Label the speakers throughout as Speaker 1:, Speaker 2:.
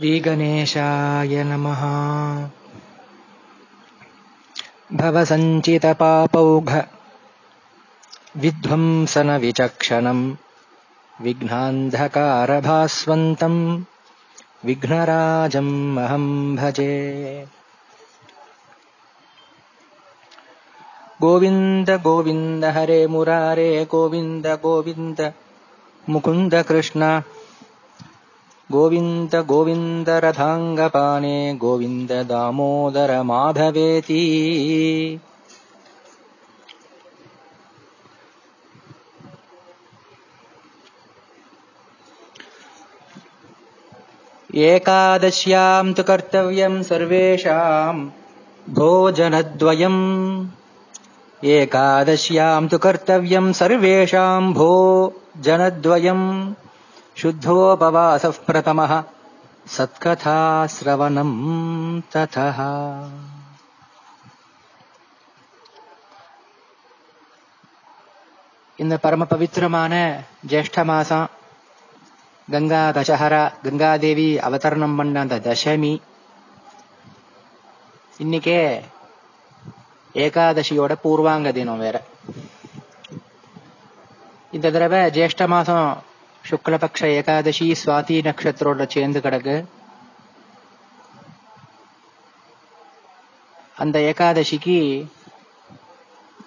Speaker 1: श्रीगणेशाय नमः। भवसञ्चितपापौघ विध्वंसनविचक्षणम् विघ्नान्धकारभास्वन्तम् विघ्नराजम् अहम् भजे। गोविन्द गोविन्द हरे मुरारे गोविन्द गोविन्द मुकुन्द कृष्ण गोविन्द गोविन्द रथाङ्गपाणे गोविन्द दामोदर माधवेति। एकादश्याम् तु कर्तव्यम् सर्वेषाम् भोजनद्वयम्। एकादश्याम् तु कर्तव्यम् सर्वेषाम् भोजनद्वयम् शुद्धोपवासः प्रथमः सत्कथाश्रवणम् ततः இந்த பரம பவித்திரமான ஜேஷ்ட மாசம் கங்கா தசஹரா கங்காதேவி அவதரணம் பண்ண அந்த தசமி இன்னைக்கே ஏகாதசியோட பூர்வாங்க தினம் வேற இந்த தடவை ஜேஷ்ட மாசம் சுக்லபக்ஷ ஏகாதசி சுவாதி நட்சத்திரோட சேர்ந்து கிடக்கு அந்த ஏகாதசிக்கு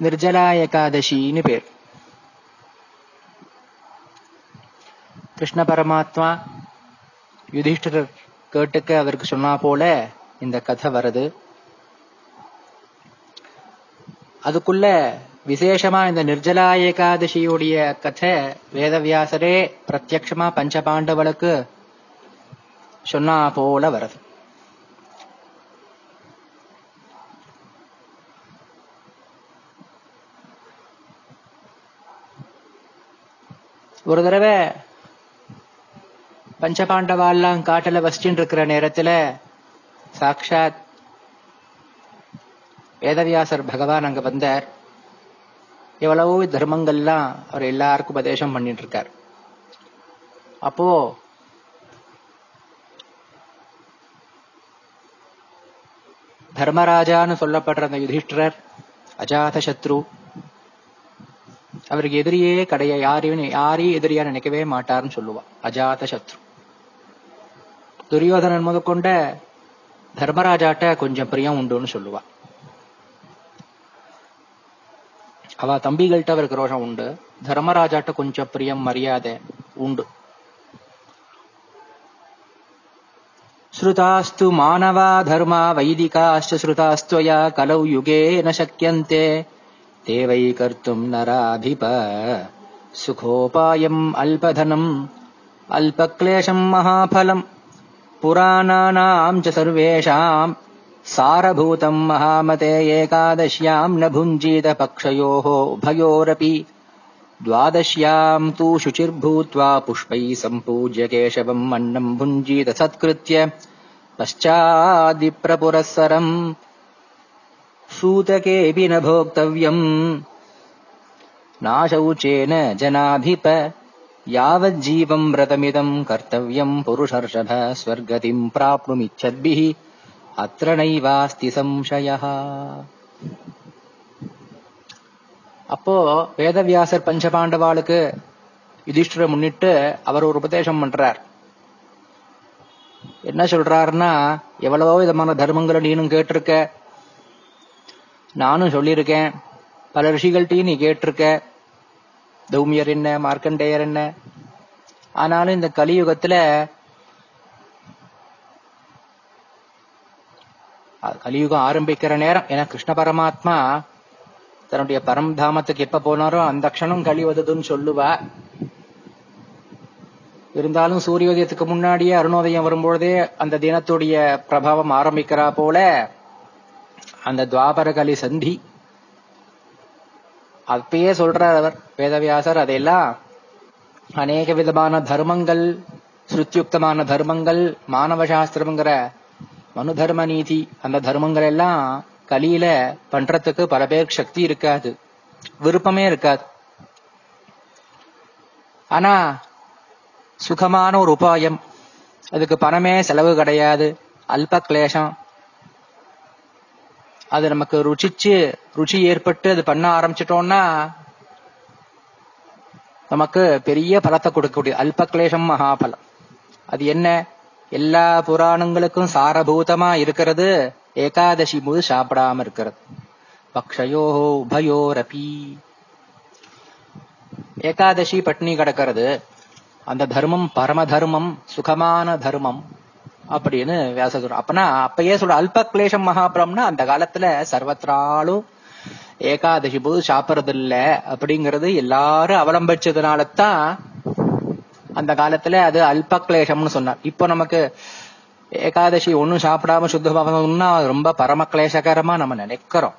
Speaker 1: நிர்ஜலா ஏகாதசின்னு பேர் கிருஷ்ண பரமாத்மா யுதிஷ்டர் கேட்டுக்க அவருக்கு சொன்னா போல இந்த கதை வருது அதுக்குள்ள விசேஷமா இந்த நிர்ஜலா ஏகாதசியுடைய கதை வேதவியாசரே பிரத்யக்ஷமா பஞ்ச பாண்டவளுக்கு சொன்னா போல வருது. ஒரு தடவை பஞ்சபாண்டவாலாம் காட்டுல வசிச்சுட்டு இருக்கிற நேரத்துல சாட்சாத் வேதவியாசர் பகவான் அங்க வந்தார். எவ்வளவோ தர்மங்கள்லாம் அவர் எல்லாருக்கும் உபதேசம் பண்ணிட்டு இருக்கார் அப்போ தர்மராஜான்னு சொல்லப்படுற அந்த யுதிஷ்டரர் அஜாத சத்ரு அவருக்கு எதிரியே கடைய யாரையும் யாரையும் எதிரியா நினைக்கவே மாட்டார்னு சொல்லுவா அஜாத சத்ரு. துரியோதனன் முதற்கொண்ட தர்மராஜாட்ட கொஞ்சம் பிரியம் உண்டுன்னு சொல்லுவா அவ தம்பிகள்கிட்ட அவருக்கு ரோஷம் உண்டு. தர்மராஜாட்ட கொஞ்சம் பிரியம் மரியாதை உண்டு. ஸ்ருதாஸ்து மானவா தர்மா வைதிகாஸ்ட ஸ்ருதாஸ்துவயா கலௌ யுகே ந சக்கியந்தே தேவை கர்த்தும் நராபிப சுகோபாயம் அல்பதனம். அல்பக்லேஷம் மகாபலம். புராணானாம் சர்வேஷாம். सारभूतम् महामते एकादश्याम् न भुञ्जीत पक्षयोः उभयोरपि। द्वादश्याम् तु शुचिर्भूत्वा पुष्पैः सम्पूज्य केशवम् अन्नम् भुञ्जीत सत्कृत्य पश्चादिप्रपुरःसरम् सूतकेऽपि न भोक्तव्यम्। नाशौचेन जनाधिप यावज्जीवम् व्रतमिदम् कर्तव्यम् पुरुषर्षभ स्वर्गतिम् प्राप्नुमिच्छद्भिः அத்திர நைவாஸ்தி சம்சயா அப்போ வேதவியாசர் பஞ்சபாண்டவாளுக்கு யுதிஷ்டரை முன்னிட்டு அவர் ஒரு உபதேசம் பண்றார். என்ன சொல்றாருன்னா எவ்வளவோ விதமான தர்மங்களை நீனும் கேட்டிருக்க நானும் சொல்லியிருக்கேன். பல ரிஷிகள்ட்டையும் நீ கேட்டிருக்க தௌமியர் என்ன மார்க்கண்டேயர் என்ன. ஆனாலும் இந்த கலியுகத்துல கலியுகம் ஆரம்பிக்கிற நேரம். ஏன்னா கிருஷ்ண பரமாத்மா தன்னுடைய பரம்தாமத்துக்கு எப்ப போனாரோ அந்த க்ஷணம் கலி வந்ததுன்னு சொல்லுவா. இருந்தாலும் சூரியோதயத்துக்கு முன்னாடியே அருணோதயம் வரும்பொழுதே அந்த தினத்துடைய பிரபாவம் ஆரம்பிக்கிறா போல அந்த துவாபரகலி சந்தி. அப்பயே சொல்றார் அவர் வேதவியாசர் அதையெல்லாம் அநேக விதமான தர்மங்கள் ஸ்ருத்தியுக்தமான தர்மங்கள் மானவ சாஸ்திரம்ங்கிற மனு தர்ம நீதி அந்த தர்மங்கள் எல்லாம் கலியில பண்றதுக்கு பல பேருக்கு சக்தி இருக்காது. விருப்பமே இருக்காது. ஆனா சுகமான ஒரு உபாயம். அதுக்கு பணமே செலவு கிடையாது. அல்ப கிளேசம் அது நமக்கு ருச்சிச்சு ருச்சி ஏற்பட்டு அது பண்ண ஆரம்பிச்சிட்டோம்னா நமக்கு பெரிய பலத்தை கொடுக்கக்கூடிய அல்ப கிளேசம் மகாபலம். அது என்ன? எல்லா புராணங்களுக்கும் சாரபூதமா இருக்கிறது. ஏகாதசி போது சாப்பிடாம இருக்கிறது. பக்ஷயோ உபயோரபி. ஏகாதசி பட்னி கிடக்கிறது. அந்த தர்மம் பரம தர்மம் சுகமான தர்மம் அப்படின்னு வியாச சொல்ற அப்பனா அப்பயே சொல்ற அல்ப கிளேஷம் மகாபுரம்னா அந்த காலத்துல சர்வத்தாலும் ஏகாதசி போது சாப்பிடுறது இல்ல அப்படிங்கறது எல்லாரும் அவலம்பிச்சதுனால தான் அந்த காலத்துல அது அல்ப சொன்னார். இப்போ நமக்கு ஏகாதசி ஒண்ணும் சாப்பிடாம சுத்தமாகணும்னா ரொம்ப பரம கிளேசகரமா நம்ம நினைக்கிறோம்.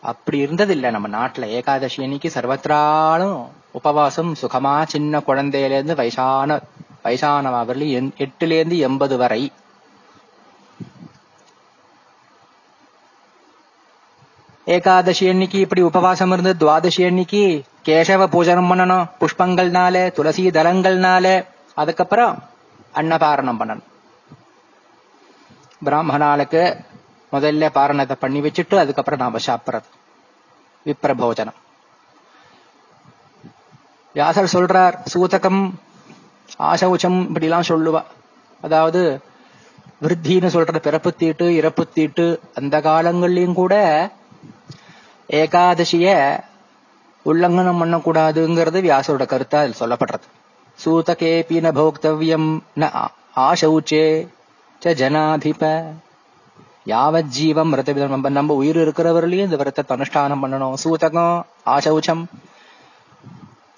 Speaker 1: அப்படி இருந்தது நம்ம நாட்டுல. ஏகாதசி அன்னைக்கு சர்வத்திராலும் உபவாசம் சுகமா சின்ன குழந்தையில இருந்து வயசான வயசானவ எட்டுல இருந்து எண்பது வரை ஏகாதசி அன்னைக்கு இப்படி உபவாசம் இருந்து துவாதசி அன்னைக்கு கேசவ பூஜனம் பண்ணணும். புஷ்பங்கள்னால துளசி தலங்கள்னால. அதுக்கப்புறம் அன்னபாரணம் பண்ணணும். பிராமணாளுக்கு முதல்ல பாரணத்தை பண்ணி வச்சுட்டு அதுக்கப்புறம் நாம சாப்பிடுறது. விப்ரபோஜனம். வியாசர் சொல்றார் சூதகம் ஆசௌச்சம் இப்படிலாம் சொல்லுவா. அதாவது விருத்தின்னு சொல்ற பிறப்பு தீட்டு இறப்பு தீட்டு அந்த காலங்கள்லயும் கூட ஏகாதசிய உல்லங்கனம் பண்ணக்கூடாதுங்கிறது வியாசரோட கருத்தா அதில் சொல்லப்படுறது. சூதகேபி ந போக்தவ்யம் ந ஆசௌச்சே ச ஜனாதிப. யாவத் ஜீவம் விரத நம்ம நம்ம உயிர் இருக்கிறவர்களையும் இந்த விரதத்தை அனுஷ்டானம் பண்ணணும். சூதகம் ஆசௌச்சம்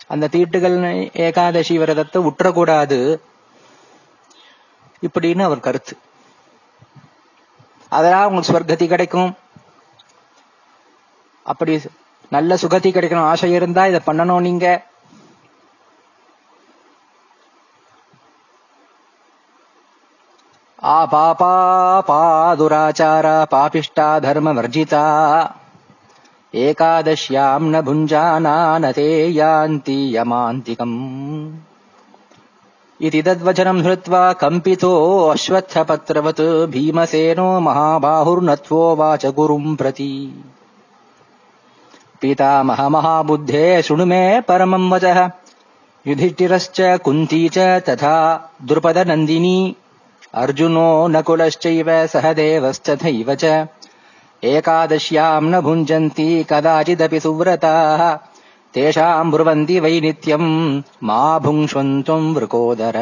Speaker 1: அந்த தீட்டுகள் ஏகாதசி விரதத்தை உற்றக்கூடாது இப்படின்னு அவர் கருத்து. அதெல்லாம் உங்களுக்கு ஸ்வர்கதி கிடைக்கும். அப்படி நல்ல சுகத்தி கிடைக்கணும் ஆசை இருந்தா இதை பண்ணணும் நீங்க ஆ பாபா பாதுராச்சார பாபிஷ்டா தர்ம வர்ஜிதா एकादश्याम् न भुञ्जाना न ते यान्ति यमान्तिकम् इति तद्वचनम् श्रुत्वा कम्पितो अश्वत्थपत्रवत् भीमसेनो महाबाहुर्नत्वोवाच गुरुम् प्रति पितामह महाबुद्धे शृणु मे परमम् वचः युधिष्ठिरश्च कुन्ती च तथा द्रुपदनन्दिनी अर्जुनो नकुलश्चैव सहदेवश्चथैव च एकादश्याम् न भुञ्जन्ति कदाचिदपि सुव्रताः तेषाम् ब्रुवन्ति वै नित्यम् मा भुङ्क्ष्वन्त्वम् वृकोदर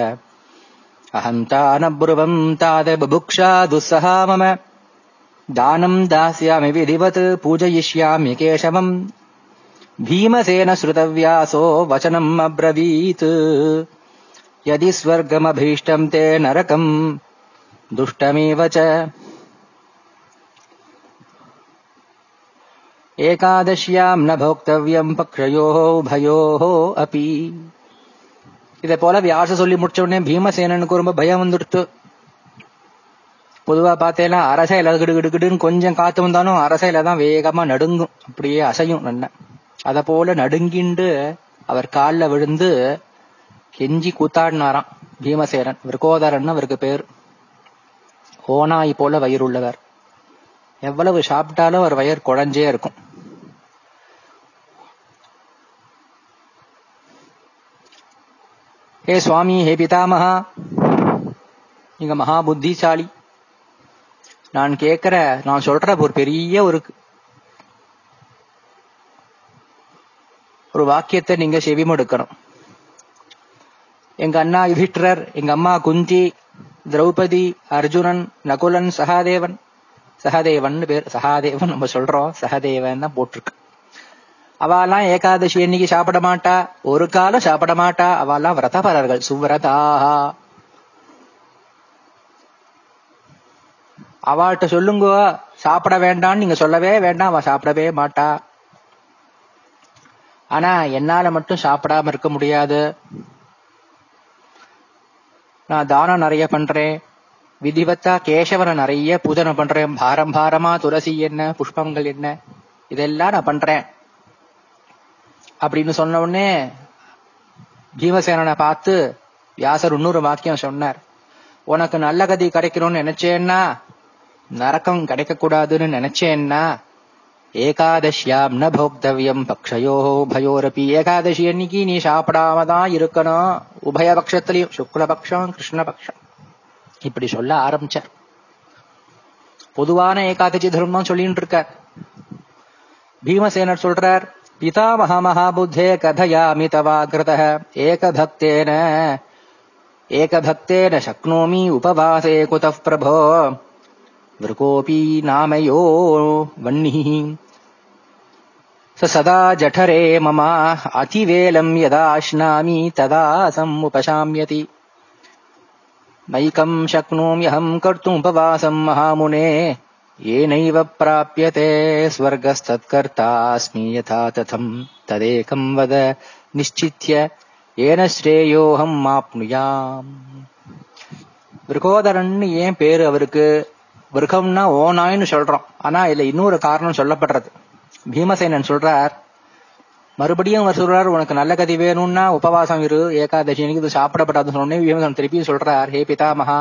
Speaker 1: अहम् ता न ब्रुवम् ताद बुभुक्षा दुःसहा मम दानम् दास्यामि विधिवत् पूजयिष्यामि केशवम् भीमसेन श्रुतव्यासो वचनम् अब्रवीत् यदि स्वर्गमभीष्टम् ते नरकम् दुष्टमेव च ஏகாதசியாம் ந போக்தவ்யம் பக்ஷயோ பயோ அப்பி இதை போல வியாச சொல்லி முடிச்ச உடனே பீமசேனனுக்கு ரொம்ப பயம் வந்துடுத்து பொதுவா பார்த்தேன்னா அரசையில கிடு கிடுகிடுன்னு கொஞ்சம் காத்து வந்தாலும் அரசையில தான் வேகமா நடுங்கும். அப்படியே அசையும் நல்ல. அத போல நடுங்கிண்டு அவர் காலில் விழுந்து கெஞ்சி கூத்தாடினாராம் பீமசேரன். விருகோதரன் அவருக்கு பேர். ஓனாய் போல வயிறுள்ளவர் எவ்வளவு சாப்பிட்டாலும் அவர் வயிறு குழஞ்சே இருக்கும். ஹே சுவாமி ஹே பிதாமகா. நீங்க மகா புத்திசாலி. நான் கேட்கிற நான் சொல்ற ஒரு பெரிய ஒரு ஒரு வாக்கியத்தை நீங்க செவிமடுக்கணும். எங்க அண்ணா யுதிஷ்டரர் எங்க அம்மா குந்தி திரௌபதி அர்ஜுனன் நகுலன் சகாதேவன். சகாதேவன் பேர் சகாதேவன் நம்ம சொல்றோம். சகதேவன் தான் போட்டிருக்கு. அவாலாம் ஏகாதசி என்னைக்கு சாப்பிட மாட்டா. ஒரு காலம் சாப்பிட மாட்டா. அவாலாம் விரதபரர்கள். சுவிரதாக. அவள்கிட்ட சொல்லுங்க சாப்பிட வேண்டாம்னு நீங்க சொல்லவே வேண்டாம் அவ சாப்பிடவே மாட்டா. ஆனா என்னால மட்டும் சாப்பிடாம இருக்க முடியாது. நான் தானம் நிறைய பண்றேன். விதிவத்தா கேசவனை நிறைய பூஜனை பண்றேன். பாரம் பாரமா துளசி என்ன புஷ்பங்கள் என்ன இதெல்லாம் நான் பண்றேன். அப்படின்னு சொன்ன உடனே பீமசேனனை பார்த்து வியாசர் இன்னொரு வாக்கியம் சொன்னார். உனக்கு நல்ல கதி கிடைக்கணும்னு நினைச்சேன்னா நரக்கம் கிடைக்கக்கூடாதுன்னு நினைச்சேன்னா ஏகாதசியாம் ந போக்தவியம் பக்ஷயோ உபயோரப்பி ஏகாதசி அன்னைக்கு நீ சாப்பிடாம தான் இருக்கணும். உபயபக்ஷத்திலையும் சுக்லபக்ஷம் கிருஷ்ணபக்ஷம். இப்படி சொல்ல ஆரம்பிச்சார். பொதுவான ஏகாதசி தர்மம் சொல்லிட்டு இருக்கார். பீமசேனர் சொல்றார் பிதாமக மகாபுத்தே கதையாமி தவாகிருத ஏகபக்தேன ஏகபக்தேன சக்னோமி உபவாசே குதः பிரபோ. விருகோபி நாமயோ வன்னிः स सदा जठरे मम अतिवेलं यदाश्नामि तदा समुपशाम्यति नैकम् शक्नोम्यहम् कर्तुमुपवासम् महामुने येनैव प्राप्यते स्वर्गस्तत्कर्तास्मि यथा तथम् तदेकम् वद निश्चित्य येन श्रेयोऽहम् ஆப்னுயாம் விருகோதரன் ஏன் பேரு அவருக்கு விருகம்னா ஓனாய்னு சொல்றோம். ஆனா இதுல இன்னொரு காரணம் சொல்லப்படுறது. பீமசேனன் சொல்றார் மறுபடியும் அவர் சொல்றார் உனக்கு நல்ல கதி வேணும்னா உபவாசம் இரு ஏகாதசி இது சாப்பிடப்படாதுன்னு சொன்னே பீமசேனன் திருப்பி சொல்றார் ஹே பிதாமகா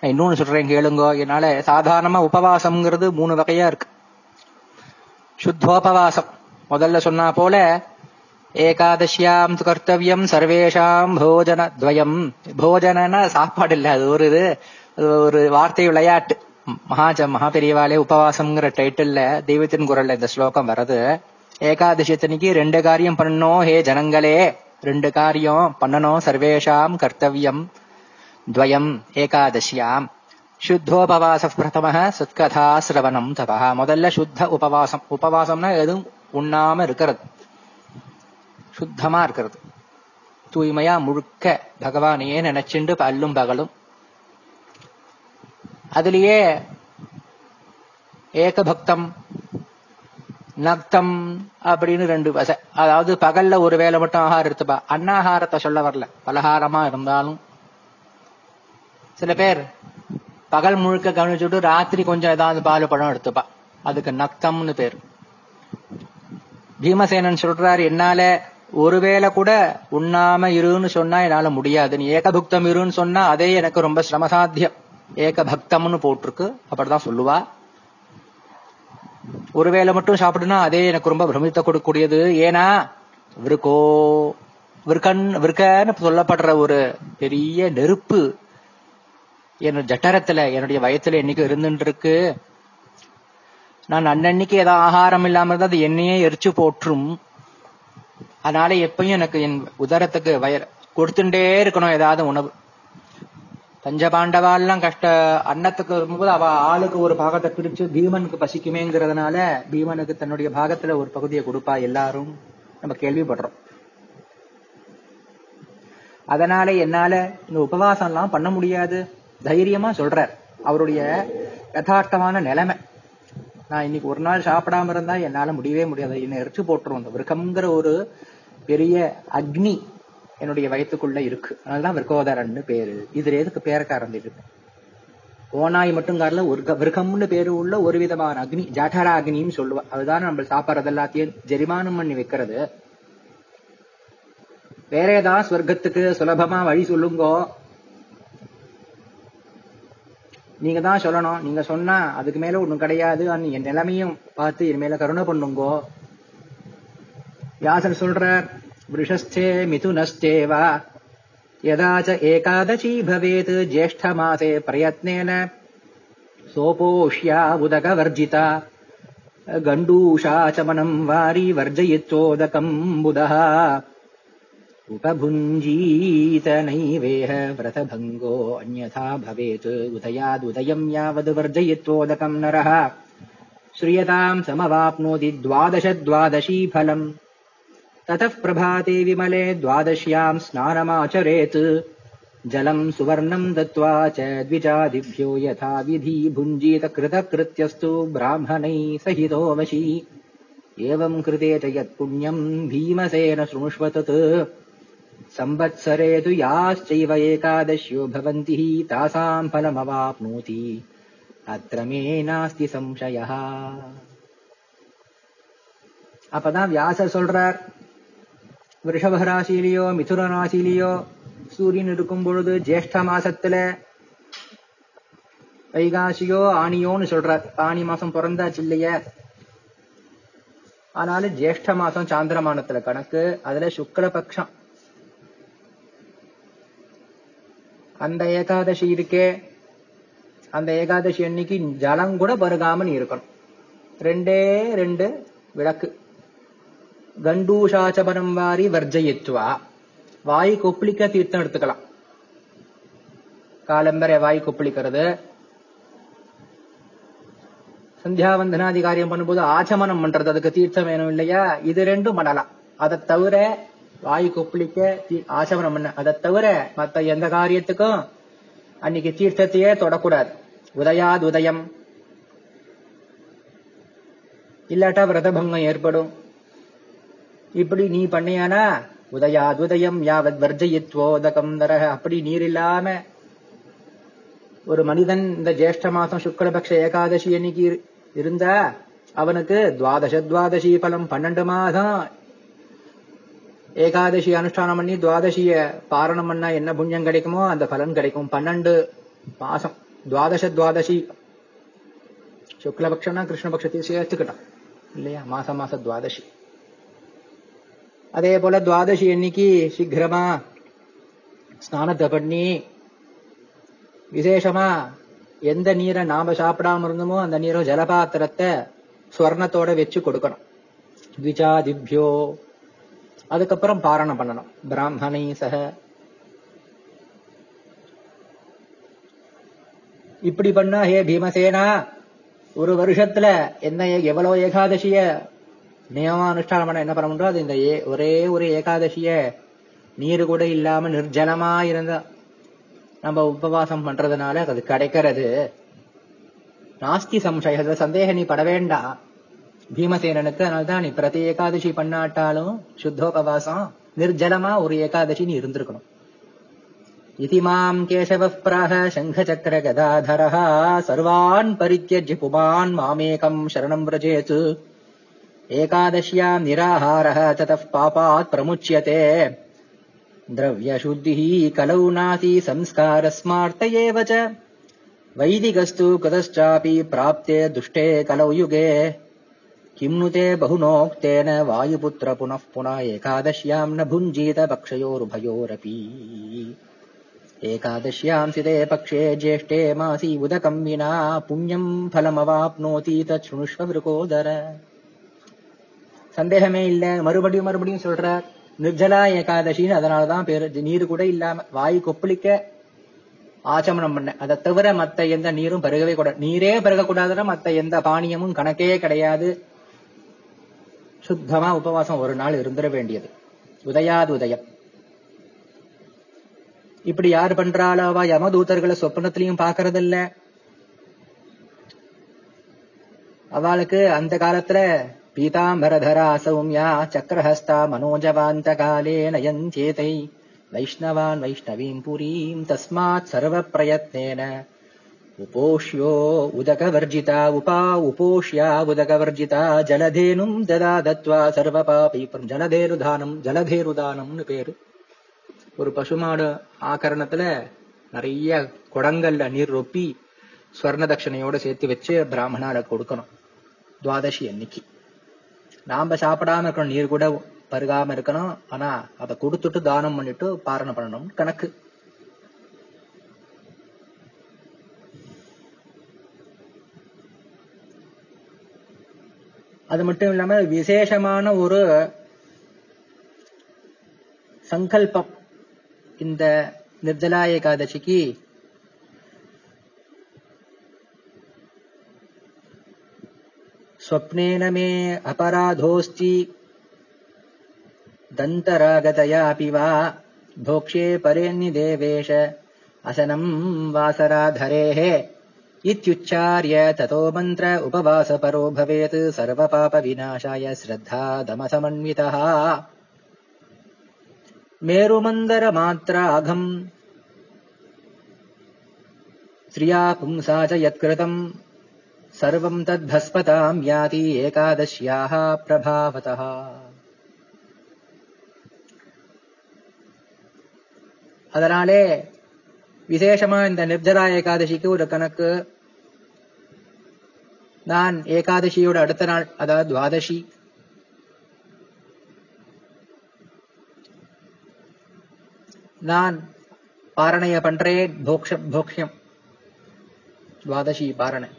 Speaker 1: நான் இன்னொன்னு சொல்றேன் கேளுங்கோ. என்னால சாதாரணமா உபவாசம்ங்கிறது மூணு வகையா இருக்கு. சுத்தோபவாசம். முதல்ல சொன்னா போல ஏகாதசியாம் கர்த்தவியம் சர்வேஷாம் போஜன துவயம் போஜனன்னா சாப்பாடு இல்ல அது ஒரு இது ஒரு வார்த்தை விளையாட்டு. மகாஜ மகாபெரியவாலே உபவாசம்ங்கிற டைட்டில்ல தெய்வத்தின் குரல்ல இந்த ஸ்லோகம் வருது ஏகாதசித்தனைக்கு ரெண்டு காரியம் பண்ணணும் ஹே ஜனங்களே ரெண்டு காரியம் பண்ணணும் சர்வேஷாம் கர்த்தவியம் துவயம் ஏகாதசியாம். சுத்தோபவாச பிரதம சத்கதா சிரவணம் தபா முதல்ல சுத்த உபவாசம். உபவாசம்னா எதுவும் உண்ணாம இருக்கிறது. சுத்தமா இருக்கிறது. தூய்மையா முழுக்க பகவானையே நினைச்சுண்டு பல்லும் பகலும் அதுலேயே ஏகபக்தம் நக்தம் அப்படின்னு ரெண்டு வசை. அதாவது பகல்ல ஒரு வேளை மட்டும் ஆகாரம் எடுத்துப்பா. அன்னாகாரத்தை சொல்ல வரல. பலகாரமா இருந்தாலும். சில பேர் பகல் முழுக்க கவனிச்சுட்டு ராத்திரி கொஞ்சம் ஏதாவது பால் பழம் எடுத்துப்பா. அதுக்கு நக்தம்னு பேர். பீமசேனன் சொல்றாரு என்னால ஒருவேளை கூட உண்ணாம இருன்னு சொன்னா என்னால முடியாது. நீ ஏகபுக்தம் இருன்னு சொன்னா அதே எனக்கு ரொம்ப சிரமசாத்தியம். ஏகபக்தம்னு போட்டிருக்கு. அப்படிதான் சொல்லுவா. ஒருவேளை மட்டும் சாப்பிடுனா அதே எனக்கு ரொம்ப பிரமித்த கொடுக்கக்கூடியது. ஏன்னா விருக்கோ விற்கன் விற்கன்னு சொல்லப்படுற ஒரு பெரிய நெருப்பு என்னோட ஜட்டரத்துல என்னுடைய வயத்துல என்னைக்கு இருந்துட்டு இருக்கு நான் அன்னன்னைக்கு ஏதாவது ஆகாரம் இல்லாம இருந்தா அது என்னையே எரிச்சு போற்றும். அதனால எப்பயும் எனக்கு என் உதரத்துக்கு வயர் கொடுத்துட்டே இருக்கணும். ஏதாவது உணவு. பஞ்சபாண்டவாலாம் கஷ்ட அன்னத்துக்கு வரும்போது அவ ஆளுக்கு ஒரு பாகத்தை பிரிச்சு பீமனுக்கு பசிக்குமேங்கிறதுனால பீமனுக்கு தன்னுடைய பாகத்துல ஒரு பகுதியை கொடுப்பா எல்லாரும். நம்ம கேள்விப்படுறோம். அதனால என்னால இந்த உபவாசம் எல்லாம் பண்ண முடியாது. தைரியமா சொல்றார். அவருடைய யதார்த்தமான நிலைமை. நான் இன்னைக்கு ஒரு நாள் சாப்பிடாம இருந்தா என்னால முடியவே முடியாது. என்னை எரிச்சு போட்டுரும். இந்த விருக்கம்ங்கிற ஒரு பெரிய அக்னி என்னுடைய வயிற்றுக்குள்ள இருக்கு. அதனாலதான் விருகோதரன்னு பேரு. இதுல எதுக்கு பேரக்காரன் இருக்கு ஓனாய் மட்டும் காரில் ஒரு விருகம்னு பேரு உள்ள ஒரு விதமான அக்னி ஜாட்டரா அக்னின்னு சொல்லுவா. அதுதான் நம்ம சாப்பிட்றது எல்லாத்தையும் ஜெரிமானம் பண்ணி வைக்கிறது. வேற ஏதாவது ஸ்வர்க்கத்துக்கு சுலபமா வழி சொல்லுங்கோ. நீங்க தான் சொல்லணும். நீங்க சொன்னா அதுக்கு மேல ஒண்ணும் கிடையாது. என் நிலைமையும் பார்த்து என் மேல கருணை பண்ணுங்கோ. வியாசர் சொல்றார் वृषस्थे मिथुनश्चेव यदा च एकादशी भवेत् ज्येष्ठमासे प्रयत्नेन सोपोष्या उदकवर्जिता गण्डूषाचमनम् वारी वर्जयित्वोदकम् बुधः। उपभुञ्जीत नैवेह व्रतभङ्गो अन्यथा भवेत्। उदयादुदयम् यावद् वर्जयित्वोदकम् नरः। श्रियताम् समवाप्नोति द्वादश द्वादशी फलम् ततः प्रभाते विमले द्वादश्याम् स्नानमाचरेत् जलम् सुवर्णम् दत्त्वा च द्विजादिभ्यो यथा विधि भुञ्जीत कृतकृत्यस्तु ब्राह्मणैः सहितो वशी एवम् कृते च यत्पुण्यम् भीमसेन शृणुष्व तत् संवत्सरे तु याश्चैव एकादश्यो भवन्ति तासाम् फलमवाप्नोति अत्र मे नास्ति संशयः அப்பதான் வியாசர் சொல்றார் ரிஷப ராசியிலேயோ மிதுன ராசியிலேயோ சூரியன் இருக்கும் பொழுது ஜேஷ்ட மாசத்துல வைகாசியோ ஆணியோன்னு சொல்றார் ஆணி மாசம் பிறந்தாச்சு இல்லையா ஆனாலும் ஜேஷ்ட மாசம் சாந்திரமானத்துல கணக்கு அதுல சுக்லபக்ஷம் அந்த ஏகாதசி இருக்கே அந்த ஏகாதசி அன்னைக்கு ஜலம் கூட பருகாம இருக்கணும் ரெண்டே ரெண்டு விளக்கு கண்டூஷாச்சபரம் வாரி வர்ஜயித்வா வாய் கொப்பளிக்க தீர்த்தம் எடுத்துக்கலாம் காலம்பரை வாய் கொப்பளிக்கிறது சந்தியாவந்தனாதி காரியம் பண்ணும்போது ஆச்சமனம் பண்றது அதுக்கு தீர்த்தம் வேணும் இல்லையா இது ரெண்டும் பண்ணலாம் அதை தவிர வாய் கொப்பளிக்க ஆச்சமனம் பண்ண அதை தவிர மத்த எந்த காரியத்துக்கும் அன்னைக்கு தீர்த்தத்தையே தொடக்கூடாது உதயாது உதயம் இல்லாட்டா விரதபங்கம் ஏற்படும் இப்படி நீ பண்ணியானா? உதயாதுதயம் யாவத் வர்ஜயித்வோதகம் தர அப்படி நீர் இல்லாம ஒரு மனிதன் இந்த ஜேஷ்ட மாசம் சுக்லபக்ஷ ஏகாதசி அன்னைக்கு இருந்தா அவனுக்கு துவாதச துவாதசி பலம் பன்னெண்டு மாதம். ஏகாதசி அனுஷ்டானம் பண்ணி துவாதசிய பாரணம் பண்ணா என்ன புண்ணியம் கிடைக்குமோ அந்த பலன் கிடைக்கும். பன்னெண்டு மாசம். துவாதச துவாதசி சுக்லபக்ஷம்னா கிருஷ்ணபக்ஷத்தையும் சேர்த்துக்கிட்டான். இல்லையா? மாசம் மாசம் துவாதசி. அதே போல துவாதசி அன்னைக்கு சீக்கிரமா ஸ்நானத்தை பண்ணி விசேஷமா எந்த நீரை நாம சாப்பிடாம இருந்தோமோ அந்த நீரை ஜலபாத்திரத்தை ஸ்வர்ணத்தோட வச்சு கொடுக்கணும். த்விஜாதிபியோ. அதுக்கப்புறம் பாரணம் பண்ணணும். பிராமணை சக. இப்படி பண்ணா ஹே பீமசேனா ஒரு வருஷத்துல என்ன எவ்வளவு ஏகாதசிய நியமானுஷ்டானம் பண்ண என்ன பண்ண முடியும் இந்த ஒரே ஒரு ஏகாதசிய நீர் கூட இல்லாம நிர்ஜனமா இருந்தா நம்ம உபவாசம் பண்றதுனால அது கிடைக்கிறது. நாஸ்தி சம்சய சந்தேக நீ பட வேண்டாம் பீமசேனனுக்கு அதனால்தான் நீ பிரதி ஏகாதசி பண்ணாட்டாலும் சுத்தோபவாசம் நிர்ஜலமா ஒரு ஏகாதசி நீ இருந்திருக்கணும். இது மாம் கேசவ பிராக சங்க சக்கர கதாதரா சர்வான் பரித்தியஜி புமான் மாமேகம் சரணம் விரஜேத்து. एकादश्याम् निराहारः ततः पापात् प्रमुच्यते। द्रव्यशुद्धिः कलौ नाति संस्कारस्मार्त एव च। वैदिकस्तु कृतश्चापि प्राप्ते दुष्टे कलौ युगे। किम् नु ते बहुनोक्तेन वायुपुत्र पुनः पुनः एकादश्याम् न भुञ्जीत पक्षयोरुभयोरपि। एकादश्याम्सिते पक्षे ज्येष्ठे मासि उदकम् विना पुण्यम् फलमवाप्नोति तच्छृणुष्व शृणुष्वृकोदर சந்தேகமே இல்ல. மறுபடியும் மறுபடியும் சொல்றார். நிர்ஜலா ஏகாதசின்னு அதனாலதான் பேர் நீர் கூட இல்லாம வாய் கொப்பளிக்க ஆச்சமனம் பண்ண. அதை தவிர மத்த எந்த நீரும் பருகவே கூடாது. நீரே பருகக்கூடாதுன்னா மத்த எந்த பானியமும் கணக்கே கிடையாது. சுத்தமா உபவாசம் ஒரு நாள் இருந்துட வேண்டியது. உதயாது உதயம். இப்படி யார் பண்றாளோ அவ யமதூதர்களை சொப்பனத்திலையும் பாக்குறதில்ல அவளுக்கு அந்த காலத்துல பீதாம்பரதரா சௌமியா சக்கரஹஸ்தா மனோஜவாந்த காலே நயஞ்சேதை வைஷ்ணவான் வைஷ்ணவீம் புரீம் தஸ்மாத் சர்வ பிரயத்னேன உபோஷ்யோ உதகவர்ஜிதா உபா உபோஷ்யா உதகவர்ஜிதா ஜலதேனும் ததா தத்வா சர்வபாபி ஜலதேருதானம் ஜலதேருதானம்னு பேரு. ஒரு பசுமாடு ஆகரணத்துல நிறைய குடங்கள்ல நீர் ரொப்பி ஸ்வர்ண தட்சணையோட சேர்த்து வச்சு பிராமணால கொடுக்கணும். துவாதசி அன்னைக்கு. நாம சாப்பிடாம இருக்கணும் நீர் கூட பருகாம இருக்கணும். ஆனா அதை கொடுத்துட்டு தானம் பண்ணிட்டு பாரணம் பண்ணணும். கணக்கு. அது மட்டும் இல்லாம விசேஷமான ஒரு சங்கல்பம். இந்த நிர்ஜலா ஏகாதசிக்கு स्वप्नेन मे अपराधोऽस्ति। दन्तरागतयापि वा भोक्ष्ये परेन्निदेवेश असनम् वासराधरेः इत्युच्चार्य ततो मन्त्र उपवासपरो भवेत् सर्वपापविनाशाय श्रद्धा दमसमन्वितः मेरुमन्दरमात्राघम् स्त्रिया पुंसा च यत्कृतम् सर्वम् तद्भस्पताम् याति एकादश्याः प्रभावतः அதனாலே விசேஷமா இந்த நிர்ஜரா ஏகாதசிக்கு ஒரு கணக்கு நான் ஏகாதசியோட அடுத்த நாள் அதாவது துவாதசி நான் பாரணைய பண்றேன் போக்ஷம் போக்ஷம் துவாதசி பாரணை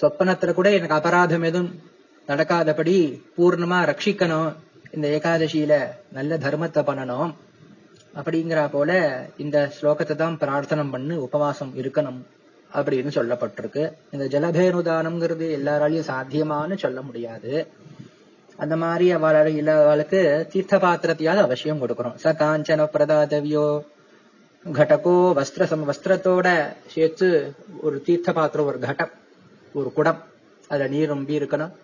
Speaker 1: சொப்பனத்துல கூட எனக்கு அபராதம் எதுவும் நடக்காதபடி பூர்ணமா ரட்சிக்கணும். இந்த ஏகாதசியில நல்ல தர்மத்தை பண்ணணும். அப்படிங்கிற போல இந்த ஸ்லோகத்தை தான் பிரார்த்தனம் பண்ணி உபவாசம் இருக்கணும் அப்படின்னு சொல்லப்பட்டிருக்கு. இந்த ஜலபேனுதானம்ங்கிறது எல்லாராலையும் சாத்தியமான்னு சொல்ல முடியாது. அந்த மாதிரி அவளால இல்லாதவளுக்கு தீர்த்த பாத்திரத்தையாவது அவசியம் கொடுக்கணும். ச காஞ்சன பிரதாதவியோ கடகோ வஸ்திர வஸ்திரத்தோட சேர்த்து ஒரு தீர்த்த பாத்திரம் ஒரு கடம் ஒரு குடம் அதுல நீர் நம்பி இருக்கணும்.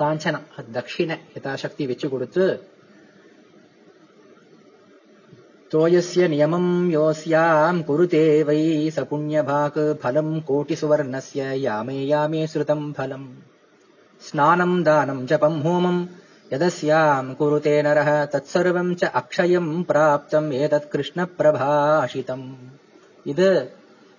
Speaker 1: காஞ்சனம் தட்சிணை யதாசக்தி வச்சு கொடுத்து தோயசிய நியமம் யோஸ்யாம் குருதே வை சபுண்யபாக் பலம் கோட்டி சுவர்ணஸ்ய யாமே யாமே ஸ்ருதம் பலம். ஸ்நானம் தானம் ஜபம் ஹோமம் யதஸ்யாம் குருதே நரஹ தத்சர்வம் ச அக்ஷயம் பிராப்தம் ஏதத் கிருஷ்ண பிரபாஷிதம். இது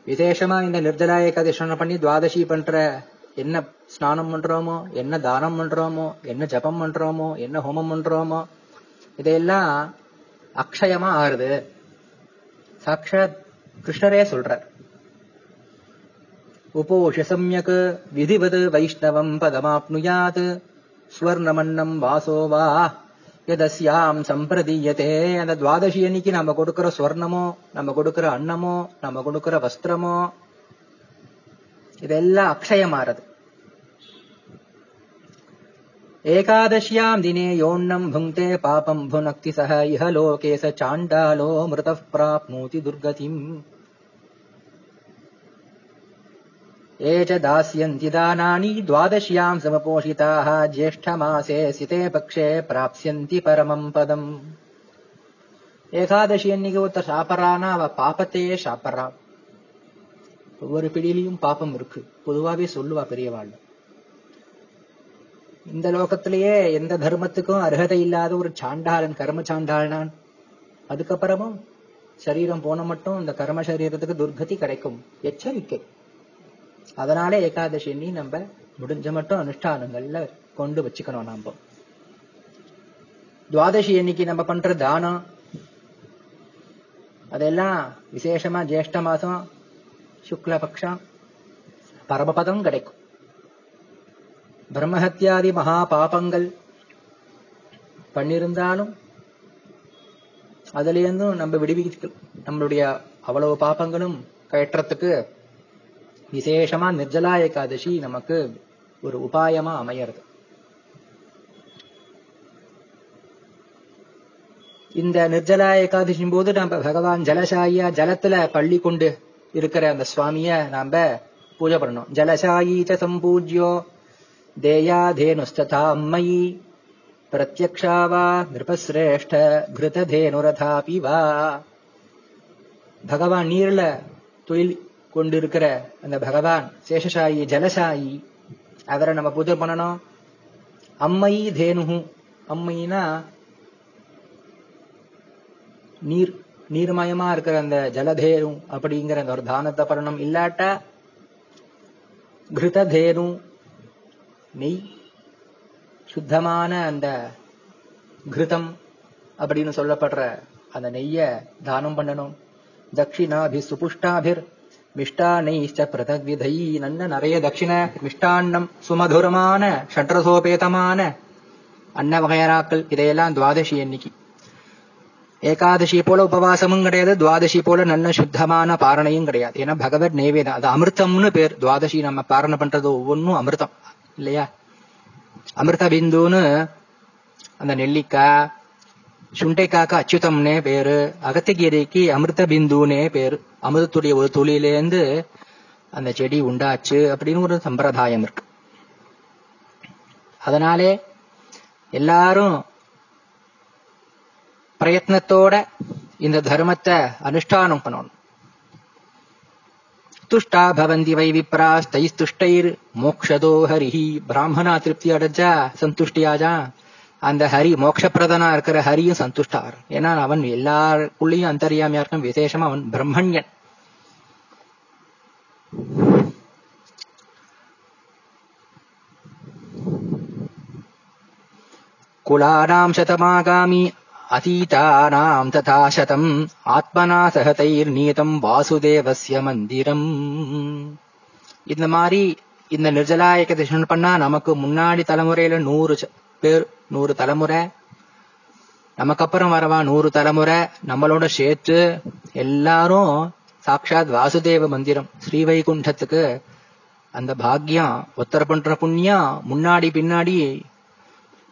Speaker 1: விசேஷமா இந்த நிர்ஜலா ஏகாதசி பண்ணி துவாதசி பண்ற என்ன ஸ்நானம் பண்றோமோ என்ன தானம் பண்றோமோ என்ன ஜபம் பண்றோமோ என்ன ஹோமம் பண்றோமோ இதையெல்லாம் அக்ஷயமா ஆறுது. சாட்சாத் கிருஷ்ணரே சொல்றார். உபோஷ சம்யக் விதிவது வைஷ்ணவம் பதமாப்னுயாத் ஸ்வர்ணமன்னம் வாசோ வா. ಯದಸ್ಯಾಂ ಸಂಪ್ರದೀಯತೆ அந்த துவாதசி அன்னைக்கு நம்ம கொடுக்கிற சுவர்ணமோ நம்ம கொடுக்கிற அன்னமோ நம்ம கொடுக்கிற வஸ்திரமோ இதெல்லாம் அக்ஷயமாறது ஏகாதசியாம் தினே யோண்ணம் புங்கே பாபம் புனக்தி சக இஹ லோகேச சாண்டாலோ மிருத பிராப்னோதி துர்கதிம் दुर्गतिम् ये च दास्यन्ति दानानि द्वादश्याम् समपोषिताः ज्येष्ठमासे सिते पक्षे प्राप्स्यन्ति परमम् पदम् ஏகாதசி அன்னைக்கு ஒருத்தர் சாப்பிட்றான்னா அவ பாப்பத்தையே சாப்பிட்றா ஒவ்வொரு பிடியிலையும் பாப்பம் இருக்கு பொதுவாவே சொல்லுவா பெரியவாள் இந்த லோகத்திலேயே எந்த தர்மத்துக்கும் அர்ஹதை இல்லாத ஒரு சாண்டாளன் கர்ம சாண்டாளனான் அதுக்கப்புறமும் சரீரம் போன மட்டும் இந்த கர்ம சரீரத்துக்கு துர்கதி கிடைக்கும் எச்சரிக்கை அதனால ஏகாதசி எண்ணி நம்ம முடிஞ்ச மட்டும் அனுஷ்டானங்கள்ல கொண்டு வச்சுக்கணும் நாம. துவாதசி அன்னைக்கு நம்ம பண்ற தானம் அதெல்லாம் விசேஷமா ஜேஷ்ட மாசம் சுக்லபக்ஷம் பரமபதம் கிடைக்கும். பிரம்மஹத்தியாதி மகா பாபங்கள் பண்ணிருந்தாலும் அதுல இருந்தும் நம்ம விடுவிக்க நம்மளுடைய அவ்வளவு பாப்பங்களும் கயற்றத்துக்கு விசேஷமா நிர்ஜலா ஏகாதசி நமக்கு ஒரு உபாயமா அமையறது. இந்த நிர்ஜலா ஏகாதசியின் போது நம்ம பகவான் ஜலசாயியா ஜலத்துல பள்ளி கொண்டு இருக்கிற அந்த சுவாமிய நாம பூஜை பண்ணணும். ஜலசாயி சம்பூஜ்யோ தேயாதேனுஸ்ததா மயி பிரத்யக்ஷா வா நிருபசிரேஷ்ட கிருததேனுரதாபி வா. பகவான் நீர்ல தொழில் கொண்டிருக்கிற அந்த பகவான் சேஷசாயி ஜலசாயி அவரை நம்ம பூஜை பண்ணணும். அம்மை தேனு அம்மைனா நீர் நீர்மயமா இருக்கிற அந்த ஜலதேனு அப்படிங்கிற அந்த ஒரு தானத்தை பண்ணணும். இல்லாட்டா கிருததேனு நெய் சுத்தமான அந்த கிருதம் அப்படின்னு சொல்லப்படுற அந்த நெய்ய தானம் பண்ணணும். தட்சிணாபி சுபுஷ்டாபிர் மிஷ்டானைச்ச பிரதவிதை நல்ல நிறைய தட்சிண மிஷ்டான்னம் சுமதுரமான ஷட்ரசோபேதமான அன்ன வகையராக்கள் இதையெல்லாம் துவாதசி அன்னைக்கு ஏகாதசி போல உபவாசமும் கிடையாது துவாதசி போல நல்ல சுத்தமான பாரணையும் கிடையாது. ஏன்னா பகவத் நைவேதம் அது அமிர்தம்னு பேர். துவாதசி நம்ம பாரணை பண்றது ஒவ்வொன்றும் அமிர்தம் இல்லையா? அமிர்த பிந்துன்னு அந்த நெல்லிக்காய் சுண்டைக்காக்கு அச்சுதம்னே பேரு அகத்திகீரைக்கு அமிர்த பிந்துனே பேரு. அமிர்தத்துடைய ஒரு துளியிலேருந்து அந்த செடி உண்டாச்சு அப்படின்னு ஒரு சம்பிரதாயம் இருக்கு. அதனாலே எல்லாரும் பிரயத்னத்தோட இந்த தர்மத்தை அனுஷ்டானம் பண்ணணும். துஷ்டா பவந்தி வை விப்ராஸ்தைஸ்துஷ்டைர் மோக்ஷதோ ஹரிஹி. பிராமணா திருப்தி அடைஞ்சா சந்துஷ்டியாஜா அந்த ஹரி மோட்சப்பிரதனா இருக்கிற ஹரியும் சந்துஷ்டார். ஏன்னா அவன் எல்லாருக்குள்ளேயும் அந்தரியாமையா இருக்கும் விசேஷமா அவன் பிரம்மண்யன். குலானாம் சதமாகாமி அத்தீதானாம் ததா சதம் ஆத்மனா சகதைர் நீதம் வாசுதேவசிய மந்திரம். இந்த மாதிரி இந்த நிர்ஜலாயக்க திசன் பண்ணா நமக்கு முன்னாடி தலைமுறையில நூறு பேர் நூறு தலைமுறை. நமக்கு அப்புறம் வரவா நூறு தலைமுறை நம்மளோட சேர்த்து எல்லாரும் சாட்சாத் வாசுதேவ மந்திரம் ஸ்ரீவைகுண்டத்துக்கு அந்த பாக்யம் ஒத்தர பண்ற புண்ணியம் முன்னாடி பின்னாடி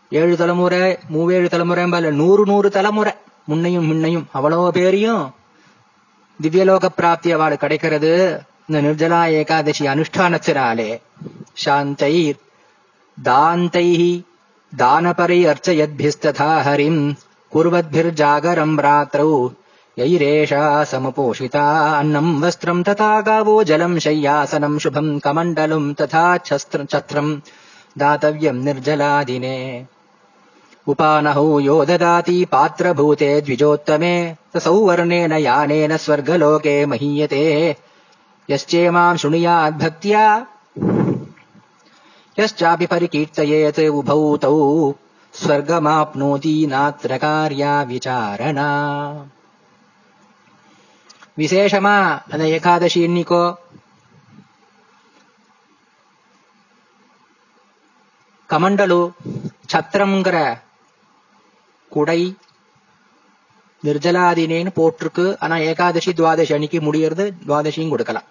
Speaker 1: ஏழு தலைமுறை மூவேழு தலைமுறை நூறு நூறு தலைமுறை. முன்னையும் முன்னையும் அவ்வளவு பேரையும் திவ்யலோக பிராப்தி அவள் கிடைக்கிறது. இந்த நிர்ஜலா ஏகாதசி அனுஷ்டானத்தினாலே. சாந்தை தாந்தை दानपरि अर्चयद्भिस्तथा हरिम् कुर्वद्भिर्जागरम् रात्रौ। यैरेषा समुपोषिता अन्नम् वस्त्रम् तथा गावो जलम् शय्यासनम् शुभम् कमण्डलुम् तथा छत्रम्। दातव्यम् निर्जलादिने। उपानहौ यो ददाति पात्रभूते द्विजोत्तमे। सौवर्णेन यानेन स्वर्गलोके महीयते। यश्चेमाम् शृणुयाद्भक्त्या यश्चापि परिकीर्तयेत् उभौ तौ स्वर्गमाप्नोति नात्र कार्या विचारणा விசேஷமா அந்த ஏகாதசி இன்னிக்கோ கமண்டலு சத்திரம்ங்கிற குடை நிர்ஜலாதினேன்னு போட்டிருக்கு ஆனா ஏகாதசி துவாதசி அன்னைக்கு முடியறது துவாதசியும் கொடுக்கலாம்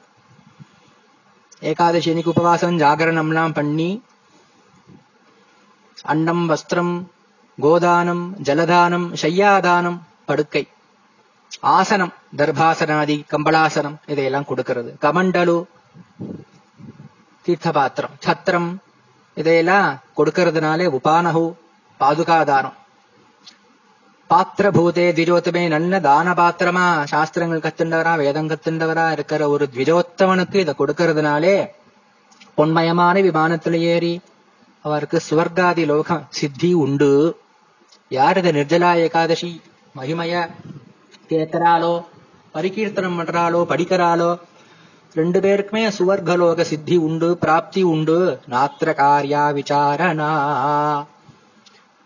Speaker 1: ஏகாதசி அன்னைக்கு உபவாசம் ஜாகரணம்லாம் பண்ணி அன்னம் வஸ்திரம் கோதானம் ஜலதானம் ஷையாதானம் படுக்கை ஆசனம் தர்பாசனாதி கம்பளாசனம் இதையெல்லாம் கொடுக்கிறது. கமண்டலு தீர்த்தபாத்திரம் சத்திரம் இதையெல்லாம் கொடுக்கறதுனாலே உபானகு பாதுகாதானம் பாத்திரபூதே திஜோத்தமே நல்ல தான பாத்திரமா சாஸ்திரங்கள் கத்துண்டவரா வேதம் கத்துண்டவரா இருக்கிற ஒரு திஜோத்தமனுக்கு இதை கொடுக்கறதுனாலே பொன்மயமான விமானத்துல ஏறி அவருக்கு சுவர்காதி லோகம் சித்தி உண்டு. யார் இதை நிர்ஜலா ஏகாதசி மகிமைய கேட்கிறாளோ பரிகீர்த்தனம் பண்றாளோ படிக்கிறாளோ ரெண்டு பேருக்குமே சுவர்கலோக சித்தி உண்டு பிராப்தி உண்டு. நாத்திர காரியா விசாரணா.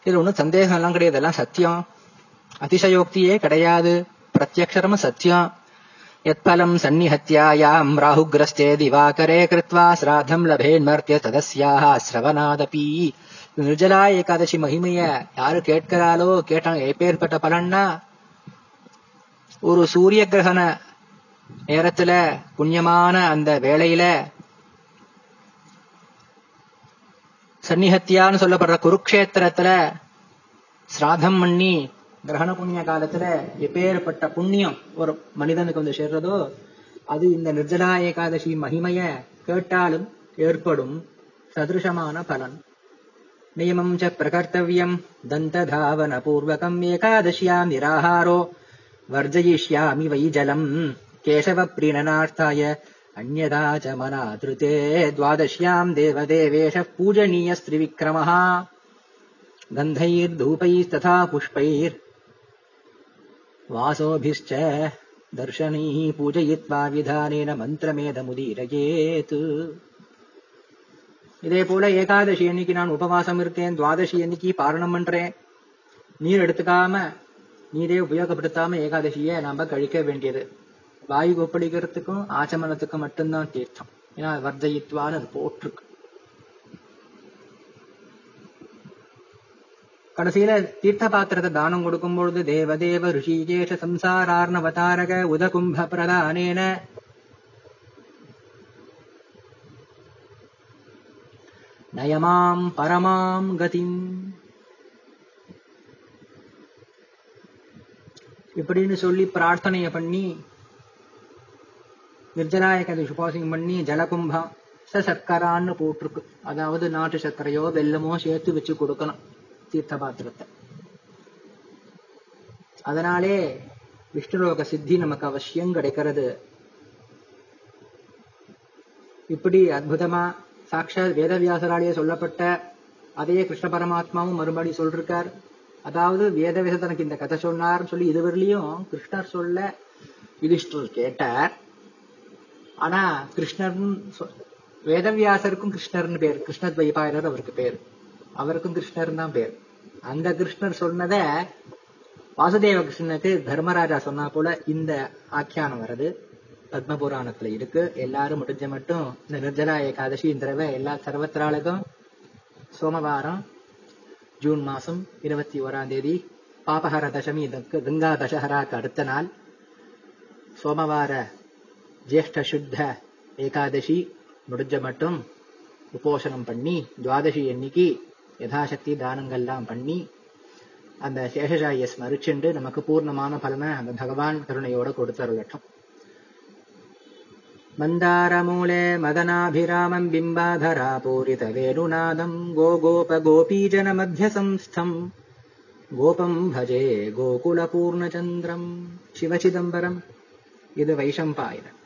Speaker 1: இதுல ஒண்ணும் சந்தேகம் எல்லாம் கிடையாது. எல்லாம் சத்தியம். அதிசயோக்தியே கிடையாது. பிரத்யக்ஷரம சத்தியம் யத்பலம் சந்நிஹத்தியாயாம் ராகுகிரஸ்தே திவாகரே கிருத்வா சிராதம் லபேன்மர்த்திய ததஸ்யாக சிரவனாதபி நிர்ஜலா ஏகாதசி மகிமைய யாரு கேட்கிறாளோ கேட்டாங்க எப்பேற்பட்ட பலன்னா ஒரு சூரிய கிரகண நேரத்துல புண்ணியமான அந்த வேளையில சன்னிஹத்தியான்னு சொல்லப்படுற குருக்ஷேத்திரத்துல சிராதம் பண்ணி கிரகண புண்ணிய காலத்துல எப்பேற்பட்ட புண்ணியம் ஒரு மனிதனுக்கு வந்து சேர்றதோ அது இந்த நிர்ஜலா ஏகாதசி மகிமைய கேட்டாலும் ஏற்படும் சதிருஷமான பலன். நியமம் ச பிரகர்த்தவியம் தந்ததாவன பூர்வகம் ஏகாதசியாம் நிராகாரோ வர்ஜயிஷ்யாமி வை ஜலம். கேசவ பிரணனார்த்தாய அந்யதா ச மனாதிருத்தே துவாதசியாம் தேவதேவேஷ பூஜனீய ஸ்திரிவிக்ரமஹ கந்தைர்தூபைஸ்ததா புஷ்பைர் वासोभिश्च दर्शनैः पूजयित्वा विधानेन மந்திரமேதமுதீரயேத் இதே போல ஏகாதசி அன்னைக்கு நான் உபவாசம் இருக்கேன் துவாதசி அன்னைக்கு பாரணம் பண்றேன் நீர் எடுத்துக்காம நீரே உபயோகப்படுத்தாம ஏகாதசியை நாம கழிக்க வேண்டியது வாயு கொப்பளிக்கிறதுக்கும் ஆச்சமனத்துக்கும் மட்டும்தான் தீர்த்தம் ஏன்னா வர்ஜயித்வான்னு அது போட்டிருக்கு கடைசியில தீர்த்த பாத்திரத்தை தானம் கொடுக்கும் பொழுது தேவதேவ ரிஷிகேஷ சம்சாரார்ணவதாரக உதகும்ப பிரதானேன நயமாம் பரமாம் கதிம். இப்படின்னு சொல்லி பிரார்த்தனைய பண்ணி நிர்ஜலாயகதை சுபாசிங் பண்ணி ஜலகும்பம் ச சர்க்கரான்னு போட்டிருக்கு. அதாவது நாட்டு சர்க்கரையோ வெல்லமோ சேர்த்து வச்சு கொடுக்கணும் தீர்த்த பாத்திரத்தை அதனாலே விஷ்ணுலோக சித்தி நமக்கு அவசியம் கிடைக்கிறது. இப்படி அற்புதமா சாட்சாத் வேதவியாசராலேயே சொல்லப்பட்ட அதையே கிருஷ்ண பரமாத்மாவும் மறுபடி சொல்றார் அதாவது வேதவித தனக்கு இந்த கதை சொன்னார்னு சொல்லி இதுவரையிலையும் கிருஷ்ணர் சொல்ல யுதிஷ்டர் கேட்டார். ஆனா கிருஷ்ணர் வேதவியாசருக்கும் கிருஷ்ணர்னு பேர் கிருஷ்ண துவைபாயனர் அவருக்கு பேர். அவருக்கும் கிருஷ்ணர் தான் பேர். அந்த கிருஷ்ணர் சொன்னத வாசுதேவ கிருஷ்ணனுக்கு தர்மராஜா சொன்னா போல இந்த ஆக்கியானம் வருது. பத்ம புராணத்துல இருக்கு. எல்லாரும் முடிஞ்ச மட்டும் இந்த நிர்ஜலா ஏகாதசி இந்த தடவை எல்லா சர்வத்திராளுக்கும் சோமவாரம் ஜூன் மாசம் இருபத்தி ஓராம் தேதி பாபஹர தசமி தக்க- கங்கா தசஹராக்கு அடுத்த நாள் சோமவார ஜேஷ்ட சுத்த ஏகாதசி முடிஞ்ச மட்டும் உபோஷனம் பண்ணி துவாதசி அன்னைக்கு யதாசக்தி தானங்கள்லாம் பண்ணி அந்த சேஷசாயை ஸ்மரிச்சுண்டு நமக்கு பூர்ணமான பலனை அந்த பகவான் கருணையோட கொடுத்தருளட்டும் मन्दारमूले मदनाभिरामम् बिम्बाधरा पूरितवेणुनादम् गोगोपगोपीजनमध्यसंस्थम् गोपम् भजे गोकुलपूर्णचन्द्रम् शिवचिदम्बरम् இது வைஷம்பாயனம்